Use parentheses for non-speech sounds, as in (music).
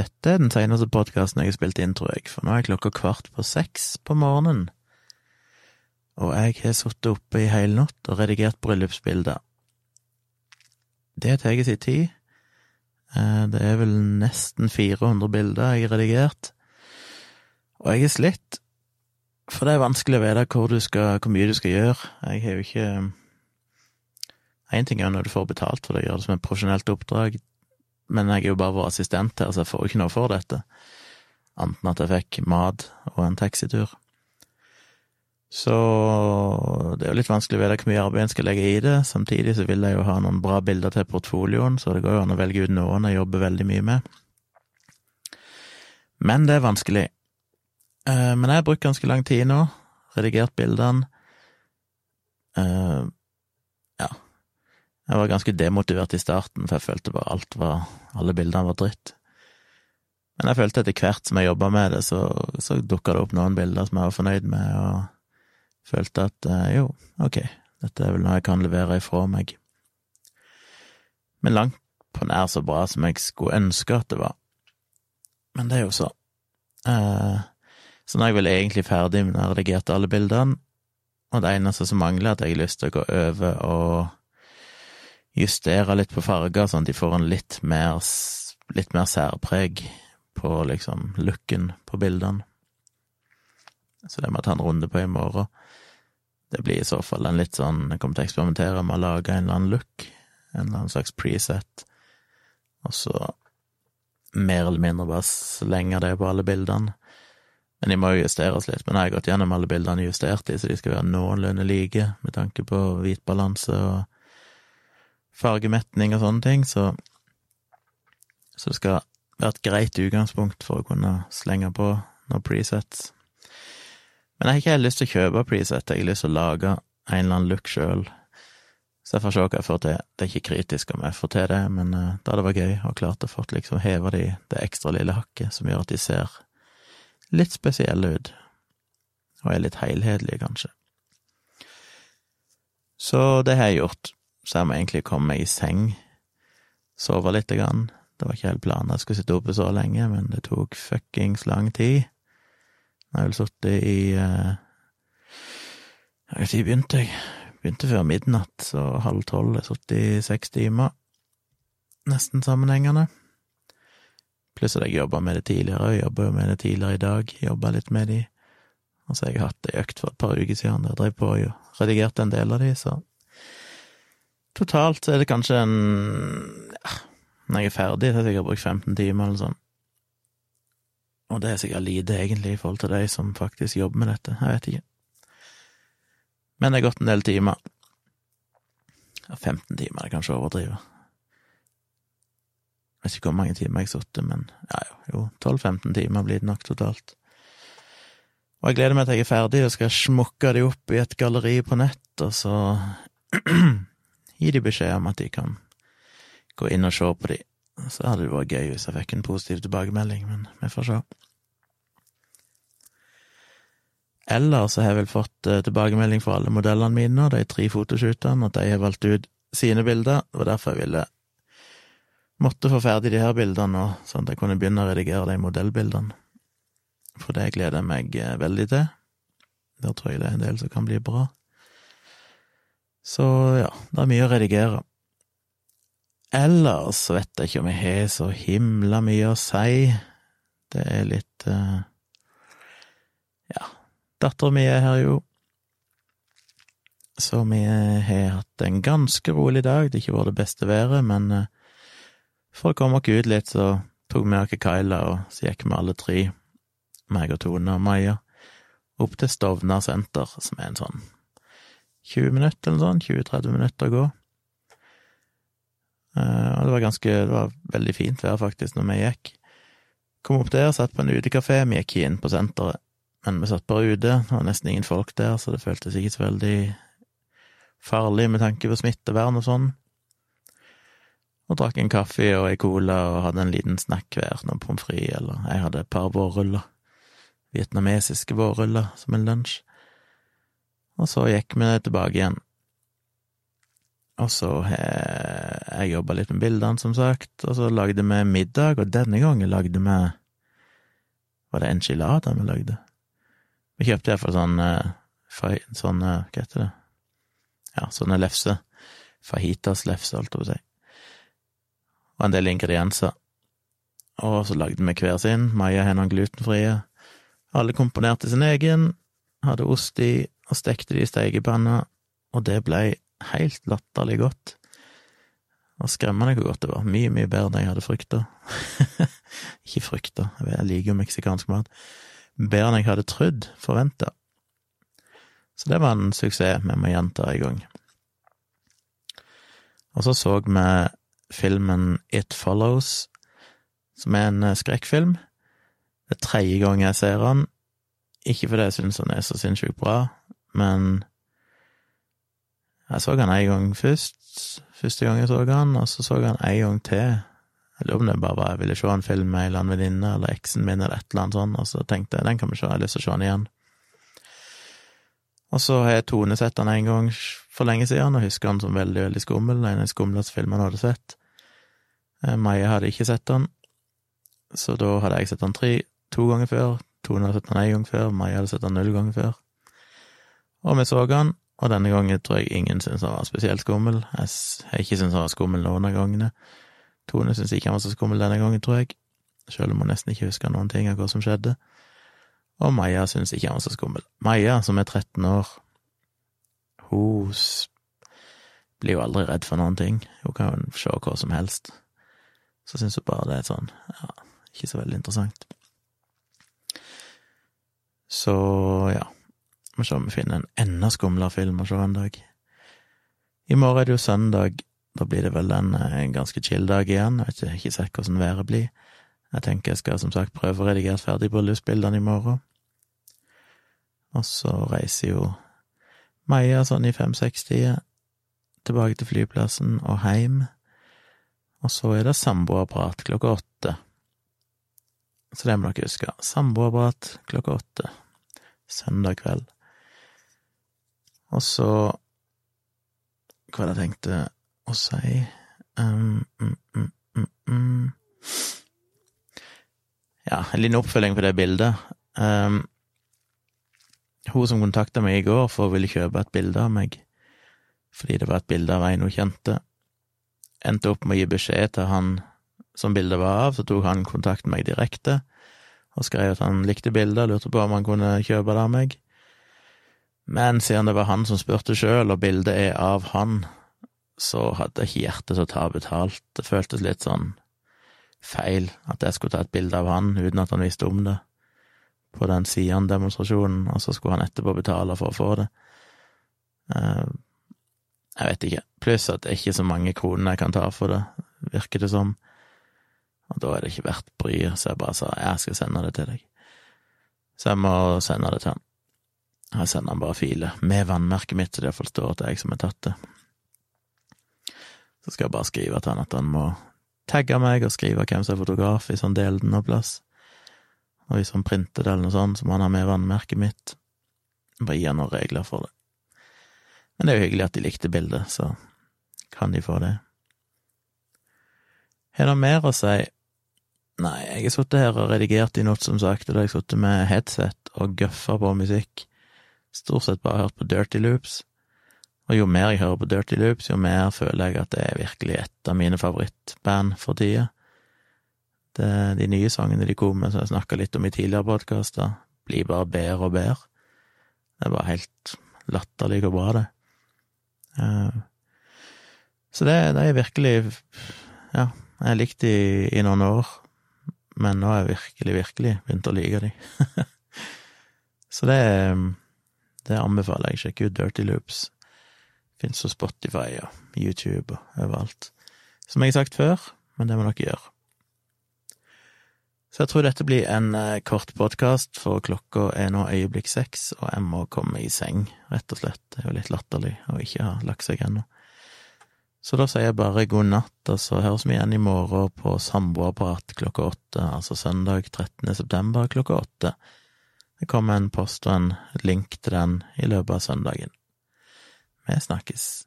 Dette er den seneste podkasten jeg har spilt inn, tror jeg, for nå er klokka kvart på seks på morgenen. Og jeg har sittet oppe i hele natt og redigert bryllupsbilder. Det tar sin tid. Eh, det er vel nesten 400 bilder jeg har redigert. Og jeg er slitt, for det er vanskelig å vite hvor, hvor mye du skal gjøre. Jeg har jo ikke Én ting er når du får betalt for det, gjør det som et profesjonelt oppdrag, men jeg er jo bare vår assistent her, så jeg får jo ikke noe for dette, Anten at jeg fikk mat og en taxitur. Så det er jo litt vanskelig å vite hvor mye arbeid en skal legge i det. Samtidig så vil jeg jo ha noen bra bilder til portfolioen, så det går jo an å velge ut noen jeg jobber veldig mye med. Men det er vanskelig. Eh, men jeg har brukt ganske lang tid nå, redigert bildene. Jeg var ganske demotivert i starten, for jeg følte bare alt var Alle bildene var dritt. Men jeg følte etter hvert som jeg jobba med det, så, så dukka det opp noen bilder som jeg var fornøyd med, og følte at eh, jo, ok, dette er vel noe jeg kan levere ifra meg. Men langt på nær så bra som jeg skulle ønske at det var. Men det er jo så. Eh, så nå er jeg vel egentlig ferdig med å redigere alle bildene, og det eneste som mangler, er at jeg har lyst til å gå over og justere litt på farger, sånn at de får en litt mer, litt mer særpreg på liksom looken på bildene. Så det må jeg ta en runde på i morgen. Det blir i så fall en litt sånn Jeg kommer til å eksperimentere med å lage en eller annen look, en eller annen slags preset, og så mer eller mindre bare slenge det på alle bildene. Men de må jo justeres litt. Men jeg har gått gjennom alle bildene og justert de, så de skal være noenlunde like, med tanke på hvit balanse og fargemetning og sånne ting, så Så det skal være et greit utgangspunkt for å kunne slenge på noen presets. Men jeg har ikke helt lyst til å kjøpe preset, jeg har lyst til å lage en eller annen look sjøl. Så jeg får se hva jeg får til. Det er ikke kritisk om jeg får til det, men uh, da hadde det vært gøy å klart å få liksom heve de det ekstra lille hakket som gjør at de ser litt spesielle ut, og er litt helhetlige, kanskje. Så det har jeg gjort. Så jeg må egentlig komme meg i seng, sove lite grann. Det var ikke helt planen jeg skulle sitte oppe så lenge, men det tok fuckings lang tid. Jeg har vel sittet i uh, Når tid begynte jeg? Begynte før midnatt, så halv tolv. Jeg har sittet i seks timer. Nesten sammenhengende. Pluss at jeg jobba med det tidligere, jeg jobba jo med det tidligere i dag, jobba litt med de. Og så har jeg hatt ei økt for et par uker siden der jeg drev på og redigerte en del av de, så totalt er det kanskje en ja, når jeg er ferdig, så har jeg sikkert brukt 15 timer eller sånn. Og det er sikkert lite, egentlig, i forhold til de som faktisk jobber med dette. Jeg vet ikke. Men det er gått en del timer. 15 timer er kanskje å overdrive. Jeg vet ikke hvor mange timer jeg sittet, men ja, jo, 12-15 timer blir det nok totalt. Og jeg gleder meg til jeg er ferdig og skal smukke de opp i et galleri på nett, og så gi de beskjed om at de kan gå inn og se på de. Så hadde det vært gøy hvis jeg fikk en positiv tilbakemelding, men vi får se. Eller så har jeg vel fått uh, tilbakemelding fra alle modellene mine, de tre fotoshootene, at de har valgt ut sine bilder. Det var derfor jeg ville måtte få ferdig de her bildene nå, sånn at jeg kunne begynne å redigere de modellbildene. For det gleder jeg meg uh, veldig til. Der tror jeg det er en del som kan bli bra. Så ja, det er mye å redigere. Ellers vet jeg ikke om jeg har så himla mye å si. Det er litt uh, Ja, dattera mi er her jo, så vi har hatt en ganske rolig dag. Det har ikke vært det beste været, men uh, for å komme oss ut litt, så tok vi oss Kyla, og så gikk vi alle tre, meg og Tone og Maja, opp til Stovner senter, som er en sånn 20 minutter eller sånn, 20-30 minutter å gå. Uh, og det var ganske Det var veldig fint vær, faktisk, når vi gikk. Kom opp der, satt på en utekafé, vi gikk inn på senteret, men vi satt bare ute, det var nesten ingen folk der, så det føltes ikke så veldig farlig med tanke på smittevern og sånn. Og drakk en kaffe og ei cola og hadde en liten snack hver, noen pommes frites, eller jeg hadde et par vårruller, vietnamesiske vårruller, som en lunsj. Og så gikk vi tilbake igjen Og så har jeg jobba litt med bildene, som sagt, og så lagde vi middag, og denne gangen lagde vi Var det enchilada vi lagde? Vi kjøpte iallfall sånn, eh, sånn Hva heter det? Ja, sånne lefser. Fajitas-lefse, på å si. Og en del ingredienser. Og så lagde vi hver sin. Maja har noen glutenfrie. Alle komponerte sin egen, hadde ost i, og stekte de i stekepanna, og det blei helt latterlig godt. Og skremmende hvor godt det var. Mye, mye bedre enn jeg hadde frykta. (laughs) Ikke frykta, jeg liker jo meksikansk mat. Bedre enn jeg hadde trodd, forventa. Så det var en suksess vi må gjenta en gang. Og så så vi filmen It Follows, som er en skrekkfilm. Det er tredje gang jeg ser den. Ikke fordi jeg syns den er så sinnssykt bra, men jeg så han en gang først, første gang jeg så han, og så så han en gang til. Jeg lurer på om det bare var jeg ville se en film med ei eller annen venninne eller eksen min eller et eller annet sånt, og så tenkte jeg den kan vi se, jeg har lyst til å se den igjen. Og så har jeg Tone sett den en gang for lenge siden, og husker den som veldig, veldig skummel, en av de skumleste filmene jeg hadde sett. Eh, Maja hadde ikke sett den, så da hadde jeg sett den tre, to ganger før, Tone hadde sett den én gang før, Maja hadde sett den null ganger før. Og vi så han, og denne gangen tror jeg ingen syntes han var spesielt skummel. Jeg har ikke syntes han var skummel noen av gangene. Tone syntes ikke han var så skummel denne gangen, tror jeg, selv om hun nesten ikke husker noen ting av hva som skjedde. Og Maja syntes ikke han var så skummel. Maja, som er 13 år, hun blir jo aldri redd for noen ting. Hun kan jo se hva som helst. Så syns hun bare det er sånn, ja, ikke så veldig interessant. Så ja, må se om vi finner en enda skumlere film å se en dag. I morgen er det jo søndag. Da blir det vel en, en eh, ganske chill dag igjen. Jeg har ikke sett hvordan været blir. Jeg tenker jeg skal som sagt prøve å redigere ferdig bryllupsbildene i morgen. Og så reiser jo Maja sånn i fem-seks-tida tilbake til flyplassen og heim. Og så er det samboerprat klokka åtte. Så det må dere huske. Samboerprat klokka åtte. Søndag kveld. Og så Hva var det jeg tenkte å si um, mm, mm, mm, mm. Ja, en liten oppfølging på det bildet. Um, hun som kontakta meg i går for å ville kjøpe et bilde av meg, fordi det var et bilde av en hun kjente, endte opp med å gi beskjed til han som bildet var av, så tok han kontakt med meg direkte og skrev at han likte bildet, lurte på om han kunne kjøpe det av meg. Men siden det var han som spurte sjøl, og bildet er av han, så hadde jeg ikke hjerte til å ta betalt. Det føltes litt sånn feil at jeg skulle ta et bilde av han uten at han visste om det, på den Sian-demonstrasjonen, og så skulle han etterpå betale for å få det. Eh, jeg vet ikke. Pluss at det er ikke så mange kroner jeg kan ta for det, virker det som. Og da er det ikke verdt bryet, så jeg bare sa jeg skal sende det til deg. Så jeg må sende det til han. Jeg sender han bare filer med vannmerket mitt, så det iallfall står at det er jeg som har tatt det. Så skal jeg bare skrive til han at han må tagge meg og skrive hvem som er fotograf, hvis han deler den noe plass. Og hvis han printer det eller noe sånt, så må han ha med vannmerket mitt. Bare gi han noen regler for det. Men det er jo hyggelig at de likte bildet, så kan de få det. Har det mer å si? Nei, jeg har sittet her og redigert i noe, som sagt, og da har jeg sittet med headset og gøffa på musikk stort sett bare hørt på Dirty Loops. Og jo mer jeg hører på Dirty Loops, jo mer føler jeg at det er virkelig et av mine favorittband for tida. de nye sangene de kom med, som jeg snakka litt om i tidligere podkaster, blir bare bedre og bedre. Det er bare helt latterlig og bra det uh, Så det, det, er virkelig Ja, jeg har likt de i noen år, men nå har jeg virkelig, virkelig begynt å like de. (laughs) så det er det anbefaler jeg. Sjekk ut Dirty Loops. Fins på Spotify og YouTube og overalt. Som jeg har sagt før, men det må dere gjøre. Så jeg tror dette blir en eh, kort podkast, for klokka er nå øyeblikk seks, og jeg må komme i seng, rett og slett. Det er jo litt latterlig å ikke ha lagt seg ennå. Så da sier jeg bare god natt, og så høres vi igjen i morgen på samboerapparat klokka åtte, altså søndag 13. september klokka åtte. Det kommer en post og en link til den i løpet av søndagen. Vi snakkes.